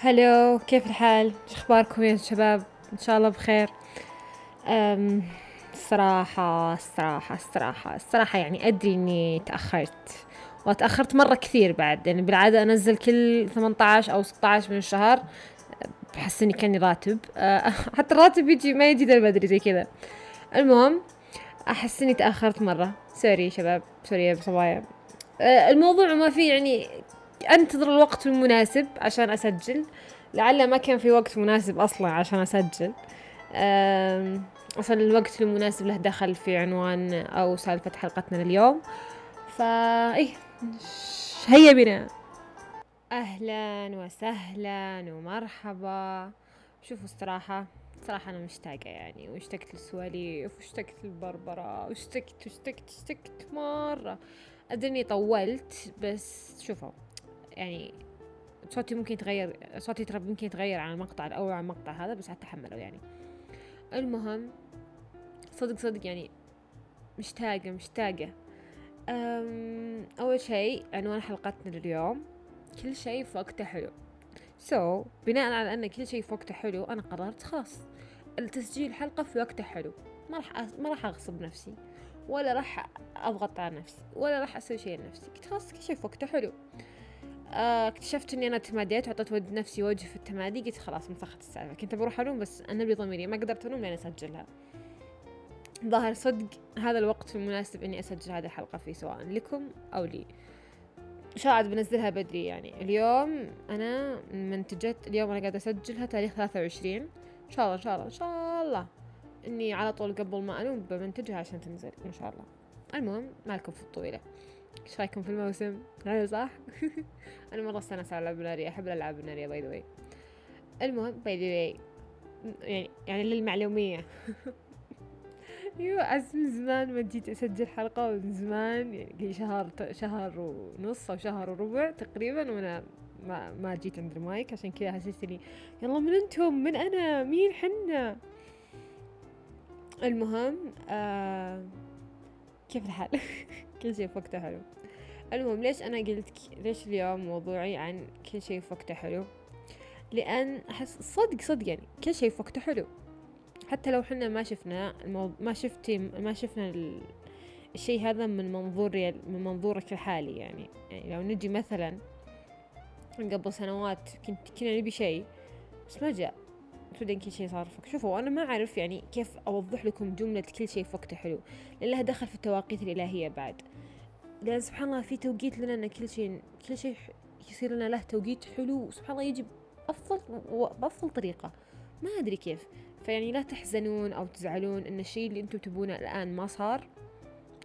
hello كيف الحال؟ أخباركم يا شباب؟ إن شاء الله بخير. أم الصراحة الصراحة الصراحة الصراحة يعني أدري إني تأخرت وتأخرت مرة كثير بعد يعني بالعادة أنزل كل 18 أو 16 من الشهر بحس إني كأني راتب. أه حتى الراتب يجي ما يجي ذا بدري زي كذا. المهم أحس إني تأخرت مرة. sorry شباب sorry يا صبايا أه الموضوع ما فيه يعني أنتظر الوقت المناسب عشان أسجل. لعل ما كان في وقت مناسب أصلا عشان أسجل. أصلا الوقت المناسب له دخل في عنوان أو سالفة حلقتنا اليوم. فا إيه هيا بنا. أهلا وسهلا ومرحبا. شوفوا الصراحة صراحة أنا مشتاقة يعني. واشتقت للسواليف واشتقت للبربرة واشتقت واشتقت اشتقت مرة. أدري إني طولت بس شوفوا. يعني صوتي ممكن يتغير صوتي ترى ممكن يتغير عن المقطع الأول عن المقطع هذا بس هتحمله يعني. المهم صدق صدق يعني مشتاقة مشتاقة. أول شيء عنوان حلقتنا لليوم كل شيء في وقته حلو. سو so, بناء على أن كل شيء في وقته حلو أنا قررت خلاص التسجيل حلقة في وقته حلو. ما راح ما راح أغصب نفسي ولا راح أضغط على نفسي ولا راح أسوي شيء لنفسي. قلت خلاص كل شيء في وقته حلو. اكتشفت إني أنا تماديت وعطيت ود نفسي وجه في التمادي قلت خلاص مسخت السالفة. كنت بروح انوم بس أنا بضميري ما قدرت انوم لين أسجلها. ظاهر صدق هذا الوقت المناسب إني أسجل هذه الحلقة فيه سواء لكم أو لي. شاعد بنزلها بدري يعني. اليوم أنا منتجت اليوم أنا قاعدة أسجلها تاريخ ثلاثة وعشرين. إن شاء الله إن شاء الله إن شاء الله. إني على طول قبل ما انوم بمنتجها عشان تنزل إن شاء الله. المهم مالكم في الطويلة. إيش رأيكم في الموسم؟ هذا صح؟ أنا مرة استانس على العاب الناريه أحب الالعاب الناريه by the المهم by the يعني يعني للمعلومية. أيوه عز من زمان ما جيت أسجل حلقة من زمان يعني شهر شهر ونص أو شهر وربع تقريبا وأنا ما ما جيت عند المايك. عشان كذا حسستني يلا من أنتم؟ من أنا؟ مين حنا؟ المهم آه كيف الحال؟ كل شيء في وقته حلو. المهم ليش أنا قلت ليش اليوم موضوعي عن كل شيء في وقته حلو؟ لأن أحس صدق صدق يعني كل شيء في وقته حلو. حتى لو حنا ما شفنا المو... ما شفتي ما شفنا ال... الشيء هذا من منظور من منظورك الحالي يعني. يعني لو نجي مثلا قبل سنوات كنت كنا نبي شيء بس ما جاء. بعدين كل شيء صار فك شوفوا أنا ما أعرف يعني كيف أوضح لكم جملة كل شيء في وقته حلو. لأن لها دخل في التواقيت الإلهية بعد. لأن سبحان الله في توقيت لنا أن كل شيء كل شيء يصير لنا له توقيت حلو سبحان الله يجي بأفضل بأفضل طريقة. ما أدري كيف. فيعني لا تحزنون أو تزعلون أن الشيء اللي أنتم تبونه الآن ما صار.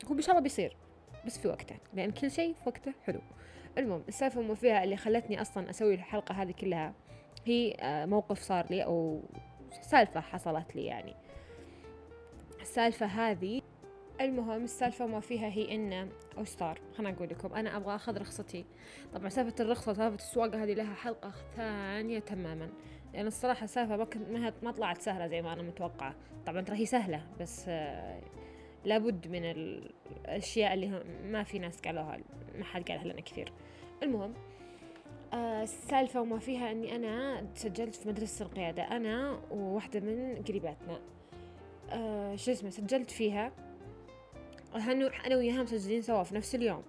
هو إن شاء الله بيصير بس في وقته لأن كل شيء في وقته حلو. المهم السالفة ما فيها اللي خلتني أصلا أسوي الحلقة هذه كلها هي آه، موقف صار لي أو سالفة حصلت لي يعني. السالفة هذه المهم السالفة ما فيها هي إنه أو صار خلنا أقول لكم أنا أبغى أخذ رخصتي. طبعا سالفة الرخصة سالفة السواقة هذه لها حلقة ثانية تماما. لأن الصراحة السالفة ما كنت ما طلعت سهلة زي ما أنا متوقعة. طبعا ترى هي سهلة بس آه، لابد من الأشياء اللي ما في ناس قالوها ما حد قالها لنا كثير. المهم آه، السالفة وما فيها أني أنا سجلت في مدرسة القيادة أنا وواحدة من قريباتنا. آه شو اسمه سجلت فيها أنا وياها مسجلين سوا في نفس اليوم.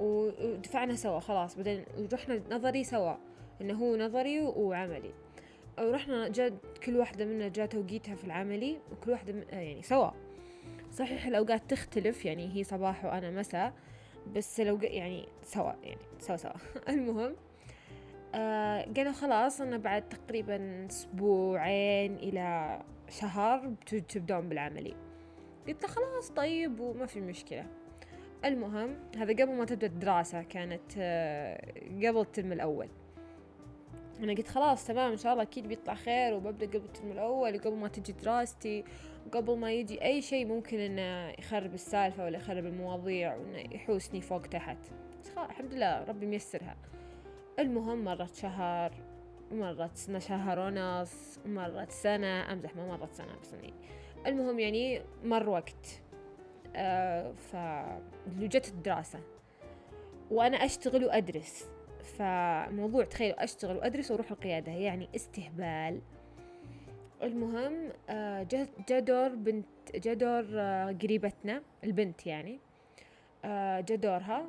ودفعنا سوا خلاص بعدين رحنا نظري سوا إنه هو نظري وعملي ورحنا جاء كل واحدة منا جاء توقيتها في العملي وكل واحدة يعني سوا. صحيح الأوقات تختلف يعني هي صباح وأنا مساء بس لو يعني سوا يعني سوا سوا. المهم آه قالوا خلاص أنا بعد تقريبا أسبوعين إلى شهر تبدون بالعملي. قلت له خلاص طيب وما في مشكلة. المهم هذا قبل ما تبدأ الدراسة كانت آه قبل الترم الأول. أنا قلت خلاص تمام إن شاء الله أكيد بيطلع خير وببدأ قبل الترم الأول وقبل ما تجي دراستي وقبل ما يجي أي شيء ممكن إنه يخرب السالفة ولا يخرب المواضيع وإنه يحوسني فوق تحت. بس الحمد لله ربي ميسرها. المهم مرت شهر مرت شهر ونص مرت سنة أمزح ما مرت سنة بس يعني المهم يعني مر وقت. آه فجت الدراسة وأنا أشتغل وأدرس فموضوع تخيل أشتغل وأدرس وأروح القيادة يعني استهبال. المهم آه، جدور بنت جدور آه، قريبتنا البنت يعني آه، جدورها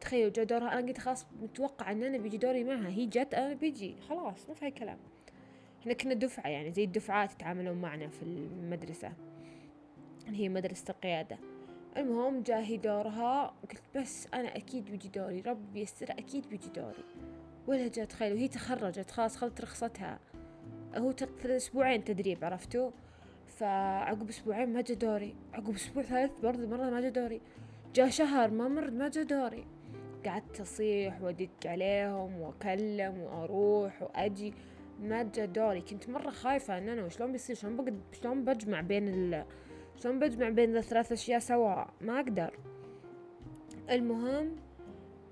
تخيلوا جدورها أنا قلت خلاص متوقع أن أنا بيجي دوري معها هي جت أنا بيجي خلاص ما في كلام. إحنا كنا دفعة يعني زي الدفعات يتعاملون معنا في المدرسة. هي مدرسة القيادة. المهم جاهي دورها قلت بس أنا أكيد بيجي دوري ربي يستر أكيد بيجي دوري. ولا جات تخيلوا هي تخرجت خلاص خذت رخصتها. هو أسبوعين تدريب عرفتوا؟ فعقب أسبوعين ما جا دوري. عقب أسبوع ثالث برضه مرة ما جا دوري. جا شهر ما مر ما جا دوري. قعدت أصيح وأدق عليهم وأكلم وأروح وأجي. ما جا دوري. كنت مرة خايفة إن أنا وشلون بيصير؟ شلون بقد شلون بجمع بين ال شلون بجمع بين الثلاث أشياء سوا؟ ما أقدر. المهم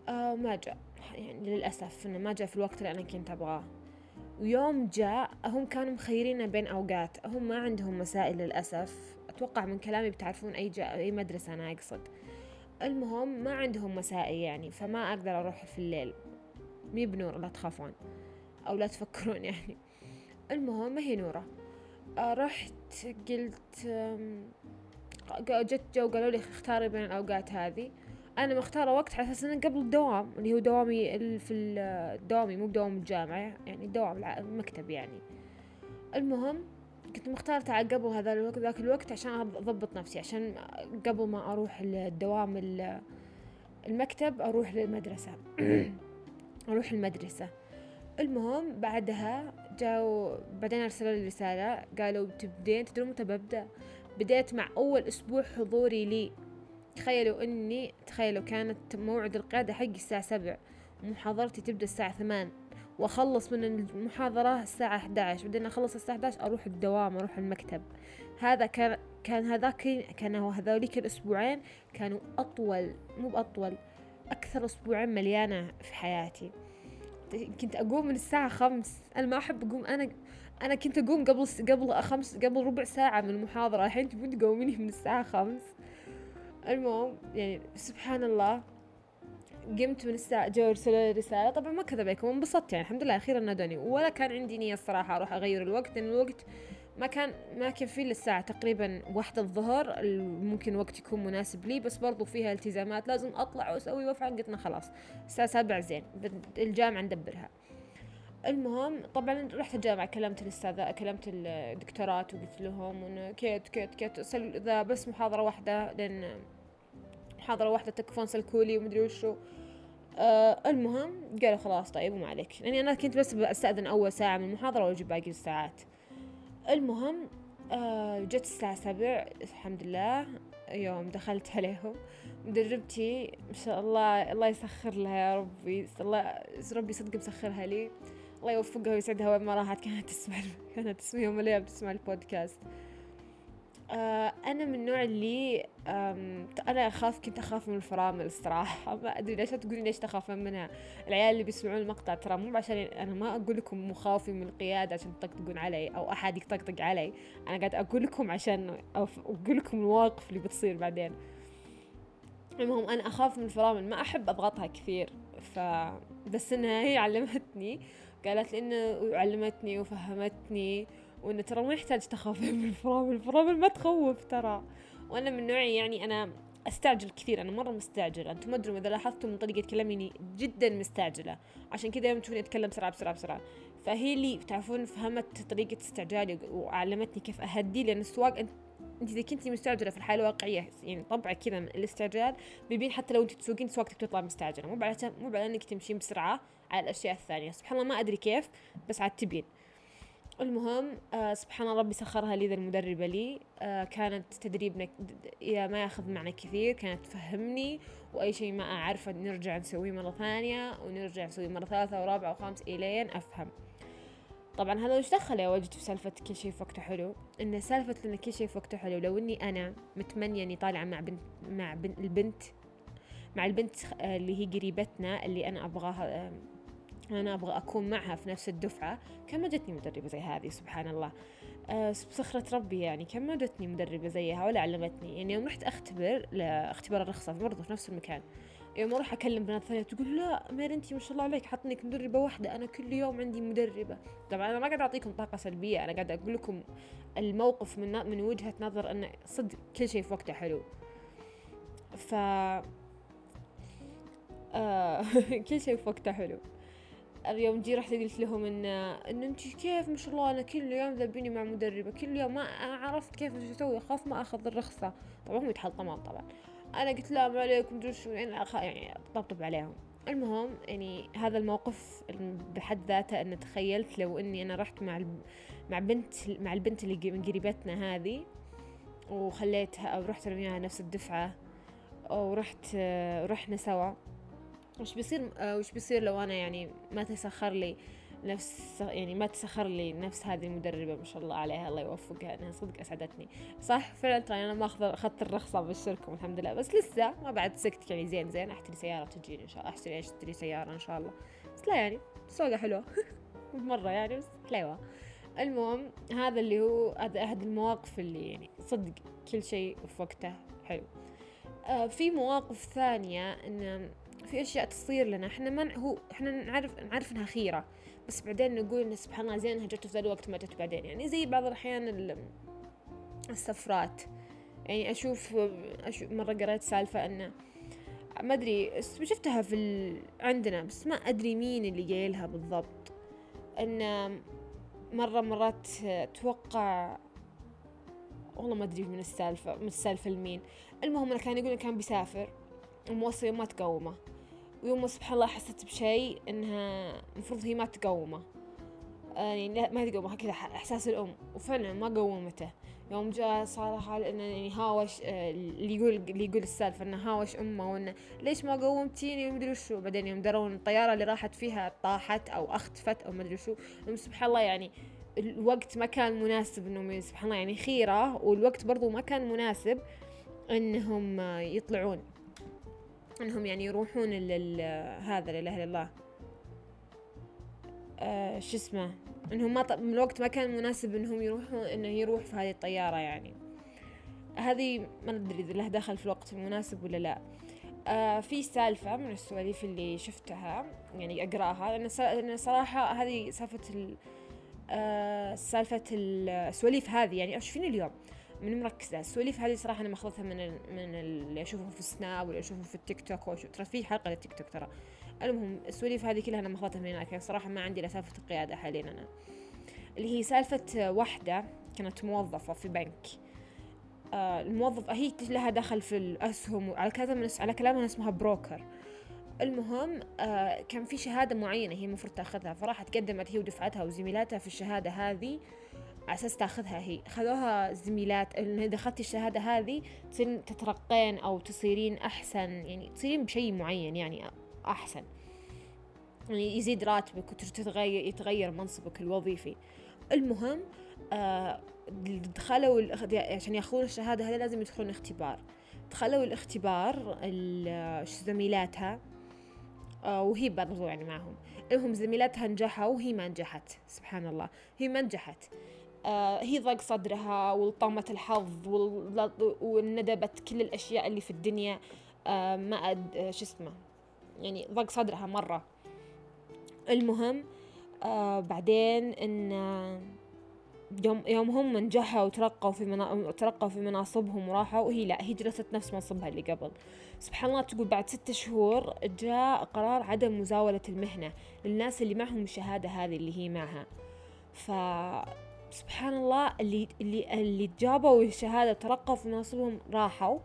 آه ما جاء يعني للأسف إنه ما جاء في الوقت اللي أنا كنت أبغاه. ويوم جاء هم كانوا مخيرين بين أوقات. هم ما عندهم مسائل للأسف. أتوقع من كلامي بتعرفون أي جاء أي مدرسة أنا أقصد. المهم ما عندهم مسائل يعني فما أقدر أروح في الليل. مي بنور لا تخافون. أو لا تفكرون يعني. المهم هي نورة. آه، رحت قلت جت جو قالوا لي اختاري بين الأوقات هذه. أنا مختارة وقت على أساس إنه قبل الدوام اللي هو دوامي في الدوامي مو بدوام الجامعة يعني الدوام المكتب يعني. المهم كنت مختارة على قبل هذا الوقت ذاك الوقت عشان أضبط نفسي عشان قبل ما أروح الدوام المكتب أروح للمدرسة. أروح المدرسة. المهم بعدها جاوا بعدين أرسلوا لي رسالة قالوا تبدين تدرون متى ببدأ بديت مع أول أسبوع حضوري لي. تخيلوا إني تخيلوا كانت موعد القيادة حقي الساعة سبع ومحاضرتي تبدأ الساعة ثمان وأخلص من المحاضرة الساعة 11 بعدين أخلص الساعة 11 أروح الدوام أروح المكتب. هذا كان كان هذاك كانوا هذوليك الأسبوعين كانوا أطول مو بأطول أكثر أسبوعين مليانة في حياتي. كنت أقوم من الساعة خمس. أنا ما أحب أقوم. أنا أنا كنت أقوم قبل قبل خمس قبل ربع ساعة من المحاضرة. الحين تبون تقوميني من الساعة خمس. المهم يعني سبحان الله قمت من الساعة جو ارسلوا لي رسالة. طبعا ما كذب عليكم انبسطت يعني. الحمد لله. أخيرا نادوني ولا كان عندي نية الصراحة أروح أغير الوقت لأن الوقت ما كان ما كان فيه للساعة تقريبا واحدة الظهر ممكن وقت يكون مناسب لي بس برضو فيها التزامات لازم أطلع وأسوي وأفعل قلت خلاص الساعة سبع زين الجامعة ندبرها. المهم طبعا رحت الجامعة كلمت الأستاذة كلمت الدكتورات وقلت لهم إنه كيت كيت كيت إذا بس محاضرة واحدة لأن محاضرة واحدة تكفون سلكولي ومدري وشو. آه المهم قالوا خلاص طيب وما عليك. لاني أنا كنت بس بستأذن أول ساعة من المحاضرة وأجي باقي الساعات. المهم آه جت الساعة سبع الحمد لله يوم دخلت عليهم مدربتي ما شاء الله الله يسخر لها يا ربي الله ربي صدق مسخرها لي الله يوفقها ويسعدها وين ما راحت كانت تسمع كانت تسمع يوم الأيام تسمع البودكاست. آه أنا من النوع اللي أنا أخاف كنت أخاف من الفرامل الصراحة. ما أدري ليش تقولين ليش تخافين منها. العيال اللي بيسمعون المقطع ترى مو عشان أنا ما أقول لكم مخاوفي من القيادة عشان تطقطقون علي أو أحد يطقطق علي. أنا قاعد أقول لكم عشان أقول لكم المواقف اللي بتصير بعدين. المهم أنا أخاف من الفرامل. ما أحب أضغطها كثير. ف بس إنها هي علمتني. قالت لي إنه علمتني وفهمتني. وانه ترى ما يحتاج تخافين من الفرامل الفرامل ما تخوف ترى. وأنا من نوعي يعني أنا أستعجل كثير أنا مرة مستعجلة. أنتم ما أدري إذا لاحظتوا من طريقة كلامي جدا مستعجلة. عشان كذا يوم تشوفني أتكلم بسرعة بسرعة بسرعة. فهي اللي تعرفون فهمت طريقة استعجالي وعلمتني كيف أهدي لأن السواق انت أنت إذا كنتي مستعجلة في الحياة الواقعية يعني طبعا كذا الاستعجال بيبين حتى لو أنت تسوقين سواقتك تطلع مستعجلة. مو مو بعد أنك تمشين بسرعة على الأشياء الثانية. سبحان الله ما أدري كيف بس عاد تبين. المهم آه سبحان الله ربي سخرها لي ذا المدربة لي. آه كانت تدريبنا إذا ما ياخذ معنا كثير كانت تفهمني. وأي شيء ما أعرفه نرجع نسويه مرة ثانية ونرجع نسويه مرة ثالثة ورابعة وخامسة إلين أفهم. طبعا هذا وش دخل يا وجد في سالفة كل شيء في وقته حلو؟ إن سالفة إن كل شيء في وقته حلو لو إني أنا متمنية إني طالعة مع بنت مع بنت البنت مع البنت آه، اللي هي قريبتنا اللي أنا أبغاها أنا أبغى أكون معها في نفس الدفعة. كم ما جتني مدربة زي هذه سبحان الله. أه بسخرة ربي يعني. كم ما جتني مدربة زيها ولا علمتني. يعني يوم رحت أختبر لاختبار الرخصة برضه في نفس المكان. يوم أروح أكلم بنات ثانية تقول لا مير انت ما شاء الله عليك حطنك مدربة واحدة. أنا كل يوم عندي مدربة. طبعا أنا ما قاعد أعطيكم طاقة سلبية. أنا قاعد أقول لكم الموقف من من وجهة نظر انه صدق كل شيء في وقته حلو. ف آه كل شيء في وقته حلو. اليوم جي رحت قلت لهم ان إن انت كيف ما شاء الله أنا كل يوم ذبيني مع مدربة كل يوم ما عرفت كيف إيش أسوي أخاف ما أخذ الرخصة. طبعا هم يتحطمون طبعا. أنا قلت لا ما عليكم شو يعني يعني طبطب عليهم. المهم يعني هذا الموقف بحد ذاته إن تخيلت لو إني أنا رحت مع مع بنت مع البنت اللي من قريبتنا هذه وخليتها أو رحت رميها نفس الدفعة ورحت رحنا سوا. وش بيصير وش بيصير لو أنا يعني ما تسخر لي نفس يعني ما تسخر لي نفس هذه المدربة ما شاء الله عليها الله يوفقها إنها صدق أسعدتني. صح؟ فعلا ترى أنا ما أخذ أخذت الرخصة بالشركة الحمد لله بس لسه ما بعد سكت يعني زين زين أحتري سيارة تجيني إن شاء الله أحتري أشتري سيارة إن شاء الله. بس لا يعني سوقة حلوة مرة يعني بس حلوة. المهم هذا اللي هو هذا أحد المواقف اللي يعني صدق كل شيء في وقته حلو. آه في مواقف ثانية إن في أشياء تصير لنا. إحنا ما هو إحنا نعرف نعرف إنها خيرة. بس بعدين نقول إن سبحان الله زين إنها جت في ذا الوقت ما جت بعدين. يعني زي بعض الأحيان السفرات. يعني أشوف أشوف مرة قريت سالفة انه ما أدري شفتها في ال... عندنا بس ما أدري مين اللي قايلها بالضبط. إن مرة مرات أتوقع والله ما أدري من السالفة من السالفة لمين. المهم إنه كان يقول كان بيسافر. يوم ما تقومه. ويوم سبحان الله حسيت بشيء إنها المفروض هي ما تقومه. آه، يعني ما تقومه كذا إحساس الأم. وفعلا ما قومته. يوم جاء صار حال إنه يعني هاوش آه، اللي يقول اللي يقول السالفة إنه هاوش أمه وإنه ليش ما قومتيني ومدري وشو. بعدين يوم درون الطيارة اللي راحت فيها طاحت أو اختفت أو مدري شو سبحان الله يعني الوقت ما كان مناسب إنهم سبحان الله يعني خيرة. والوقت برضو ما كان مناسب إنهم يطلعون. أنهم يعني يروحون لل هذا لا إله إلا الله. آه شو اسمه؟ إنهم ما ط... الوقت ما كان مناسب إنهم يروحون إنه يروح في هذه الطيارة يعني. هذه ما ندري إذا لها دخل في الوقت المناسب ولا لا. آه في سالفة من السواليف اللي شفتها يعني أقرأها. لأن صراحة هذه سالفة ال... آه سالفة السواليف هذه يعني أشوفين اليوم؟ من مركزة. السواليف هذه صراحة أنا ماخذتها من ال من اللي أشوفهم في السناب ولا أشوفهم في التيك توك ترى في حلقة للتيك توك ترى. المهم السواليف هذه كلها أنا ماخذتها من هناك. يعني صراحة ما عندي سالفة القيادة حاليا أنا. اللي هي سالفة واحدة كانت موظفة في بنك آه الموظفة هي لها دخل في الأسهم وعلى كلام على كلامها اسمها بروكر المهم آه كان في شهادة معينة هي المفروض تأخذها. فراحت قدمت هي ودفعتها وزميلاتها في الشهادة هذه. على أساس تاخذها هي. خذوها زميلات انه إذا أخذتي الشهادة هذه تصيرين تترقين أو تصيرين أحسن يعني تصيرين بشيء معين يعني أحسن. يعني يزيد راتبك وتتغير يتغير منصبك الوظيفي. المهم آه دخلوا عشان ياخذون الشهادة هذه لازم يدخلون اختبار. دخلوا الاختبار زميلاتها؟ آه وهي برضو يعني معهم. المهم زميلاتها نجحوا وهي ما نجحت سبحان الله. هي ما نجحت. هي ضاق صدرها ولطمت الحظ وندبت كل الأشياء اللي في الدنيا آه ما أد آه شو اسمه يعني ضاق صدرها مرة المهم آه بعدين إن يوم يوم هم نجحوا وترقوا في. ترقوا في مناصبهم وراحوا وهي لا هي جلست نفس منصبها اللي قبل سبحان الله تقول بعد ستة شهور جاء قرار عدم مزاولة المهنة للناس اللي معهم الشهادة هذه اللي هي معها ف سبحان الله اللي اللي اللي جابوا الشهادة ترقوا في مناصبهم راحوا.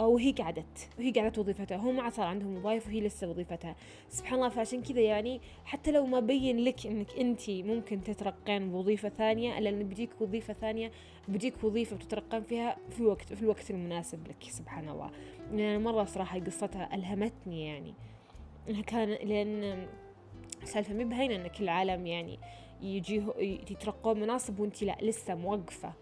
وهي قعدت. وهي قعدت وظيفتها. هو ما صار عندهم وظائف وهي لسه وظيفتها. سبحان الله فعشان كذا يعني حتى لو ما بين لك إنك انت ممكن تترقين بوظيفة ثانية إلا إن بيجيك وظيفة ثانية بيجيك وظيفة بتترقين فيها في وقت في الوقت المناسب لك. سبحان الله يعني مرة صراحة قصتها ألهمتني يعني. انها كان لأن سالفة مي بهينه إن كل العالم يعني يجيه يترقون مناصب وانت لا لسه موقفة.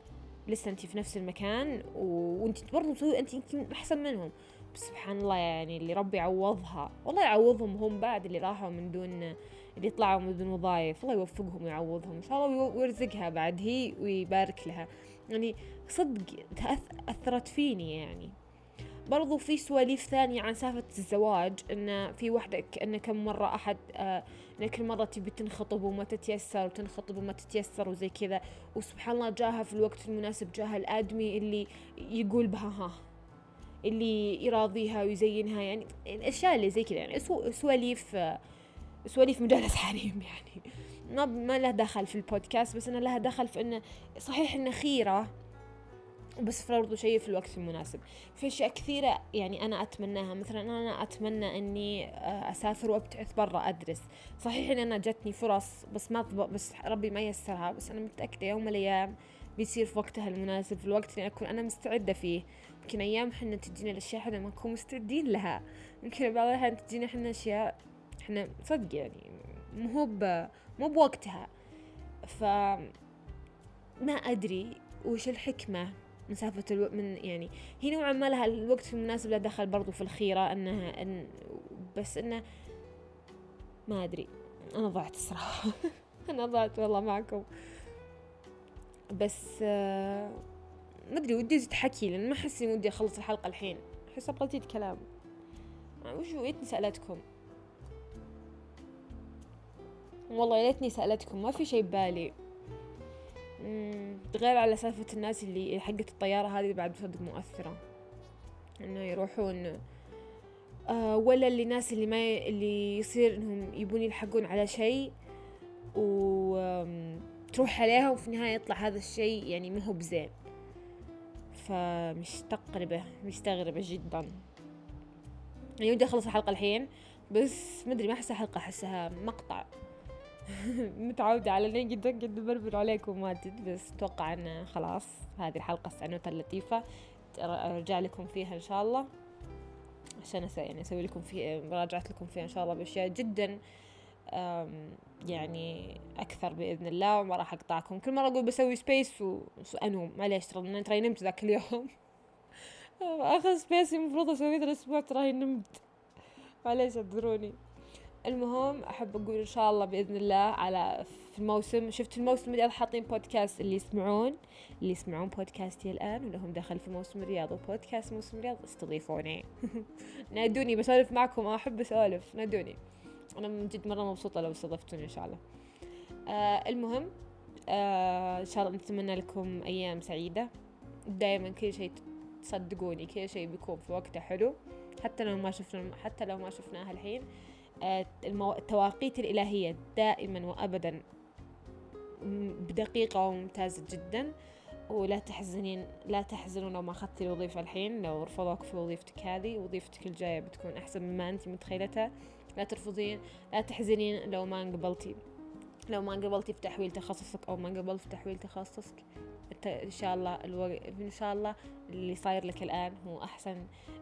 لسه انت في نفس المكان وانت برضو تسوي انت يمكن أحسن منهم. بس سبحان الله يعني اللي ربي يعوضها والله يعوضهم هم بعد اللي راحوا من دون اللي طلعوا من دون وظائف الله يوفقهم ويعوضهم. إن شاء الله ويرزقها بعد هي ويبارك لها. يعني صدق أثرت فيني يعني. برضو في سواليف ثانية عن سالفة الزواج إن في واحدة إن كم مرة أحد آه إن كل مرة تبي تنخطب وما تتيسر وتنخطب وما تتيسر وزي كذا وسبحان الله جاها في الوقت المناسب جاها الآدمي اللي يقول بها ها اللي يراضيها ويزينها يعني الأشياء اللي زي كذا يعني سواليف سواليف مجالس حريم يعني. ما ما له دخل في البودكاست بس أنا لها دخل في إنه صحيح إنه خيرة بس برضو شيء في الوقت المناسب. في أشياء كثيرة يعني أنا أتمناها. مثلا أنا أتمنى إني آه، أسافر وأبتعث برا أدرس. صحيح إن أنا جتني فرص بس ما بس ربي ما يسرها بس أنا متأكدة يوم من الأيام بيصير في وقتها المناسب في الوقت اللي أكون أنا مستعدة فيه. يمكن أيام حنا تجينا الأشياء حنا ما نكون مستعدين لها. يمكن بعض الاحيان تجينا حنا أشياء إحنا صدق يعني مو مو بوقتها. ف ما أدري وش الحكمة. مسافة ألو... من يعني هي نوعا ما لها الوقت المناسب لا دخل برضو في الخيرة إنها ان بس إنه ما أدري. أنا ضعت الصراحة. أنا ضعت والله معكم. بس آه ما أدري ودي أزيد حكي لأن ما أحس إني ودي أخلص الحلقة الحين. أحس أبغى أزيد كلام. وش يا ليتني سألتكم. والله يا ليتني سألتكم. ما في شي ببالي. غير على سالفة الناس اللي حقت الطيارة هذه بعد صدق مؤثرة. إنه يروحون آه ولا اللي ناس اللي ما ي... اللي يصير إنهم يبون يلحقون على شيء وتروح عليها وفي النهاية يطلع هذا الشيء يعني ما هو بزين. فمستقربة مستغربة جدا. يعني ودي أخلص الحلقة الحين بس مدري ما أحسها حلقة أحسها مقطع. متعودة على اني جدا جدا بربر عليكم ماجد بس أتوقع إن خلاص هذه الحلقة السعنوتة اللطيفة أرجع لكم فيها إن شاء الله. عشان أسوي يعني أسوي لكم في مراجعة لكم فيها إن شاء الله بأشياء جدا يعني أكثر بإذن الله وما راح أقطعكم. كل مرة أقول بسوي space وانوم معليش ترى ترى نمت ذاك اليوم. آخر space المفروض أسويه الأسبوع ترى نمت. معليش أعذروني. المهم أحب أقول إن شاء الله بإذن الله على في الموسم شفت الموسم اللي حاطين بودكاست اللي يسمعون اللي يسمعون بودكاستي الآن ولهم دخل في موسم الرياض وبودكاست موسم الرياض استضيفوني. نادوني بسولف معكم أحب أسولف نادوني. أنا من جد مرة مبسوطة لو استضفتوني إن شاء الله. آه المهم آه إن شاء الله نتمنى لكم أيام سعيدة. دائما كل شيء تصدقوني كل شيء بيكون في وقته حلو. حتى لو ما شفنا حتى لو ما شفناها الحين. التواقيت الإلهية دائما وأبدا بدقيقة وممتازة جدا. ولا تحزنين لا تحزنوا لو ما أخذتي الوظيفة الحين. لو رفضوك في وظيفتك هذه وظيفتك الجاية بتكون أحسن مما أنت متخيلتها. لا ترفضين لا تحزنين لو ما انقبلتي. لو ما انقبلتي في تحويل تخصصك أو ما انقبلت في تحويل تخصصك إن شاء الله ألو... إن شاء الله اللي صاير لك الآن هو أحسن. آه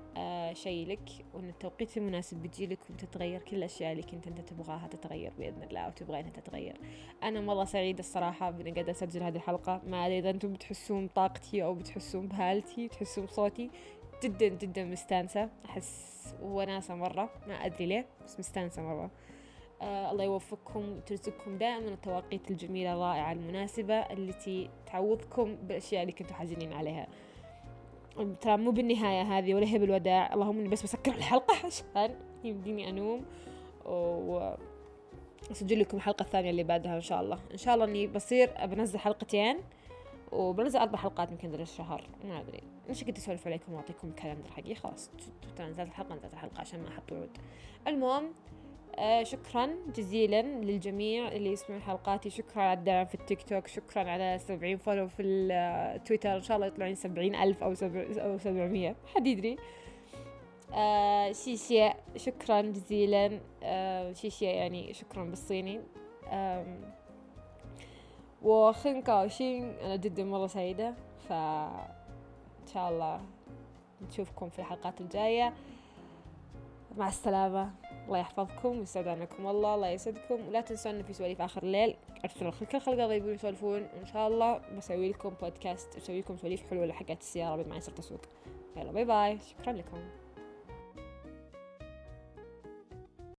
شيء لك وأن التوقيت المناسب بيجي لك وتتغير كل الأشياء اللي كنت أنت تبغاها تتغير بإذن الله وتبغى انها تتغير. أنا مرة سعيدة الصراحة بأني قاعدة أسجل هذه الحلقة. ما أدري إذا أنتم بتحسون بطاقتي أو بتحسون بهالتي بتحسون بصوتي. جدا جدا مستانسة. أحس وناسة مرة. ما أدري ليه بس مستانسة مرة. آه الله يوفقكم وترزقكم دائما التواقيت الجميلة الرائعة المناسبة التي تعوضكم بالأشياء اللي كنتوا حزينين عليها. ترى مو بالنهاية هذه ولا هي بالوداع. اللهم إني بس بسكر الحلقة عشان يمديني أنوم و أسجل لكم الحلقة الثانية اللي بعدها إن شاء الله. إن شاء الله إني بصير بنزل حلقتين وبنزل أربع حلقات يمكن ذا الشهر. ما أدري. إيش كنت أسولف عليكم وأعطيكم ال calendar حقي خلاص نزلت الحلقة نزلت الحلقة عشان ما أحط وعود المهم شكرا جزيلا للجميع اللي يسمعون حلقاتي. شكرا على الدعم في التيك توك. شكرا على سبعين follow في التويتر إن شاء الله يطلعون سبعين ألف أو سبع أو سبعمية. حد يدري. آه شيشيا شكرا جزيلا. آه شيشيا يعني شكرا بالصيني. آه وخنكاوشين أنا جدا مرة سعيدة. ف إن شاء الله نشوفكم في الحلقات الجاية. مع السلامة. الله يحفظكم ويسعد عنكم الله الله يسعدكم. ولا تنسون انه في سواليف آخر الليل ارسلوا كل خلقه يبون يسولفون. وان شاء الله بسوي لكم بودكاست بسوي لكم سواليف حلوة لحقات السيارة بعد ما يصير تسوق يلا باي باي شكرا لكم.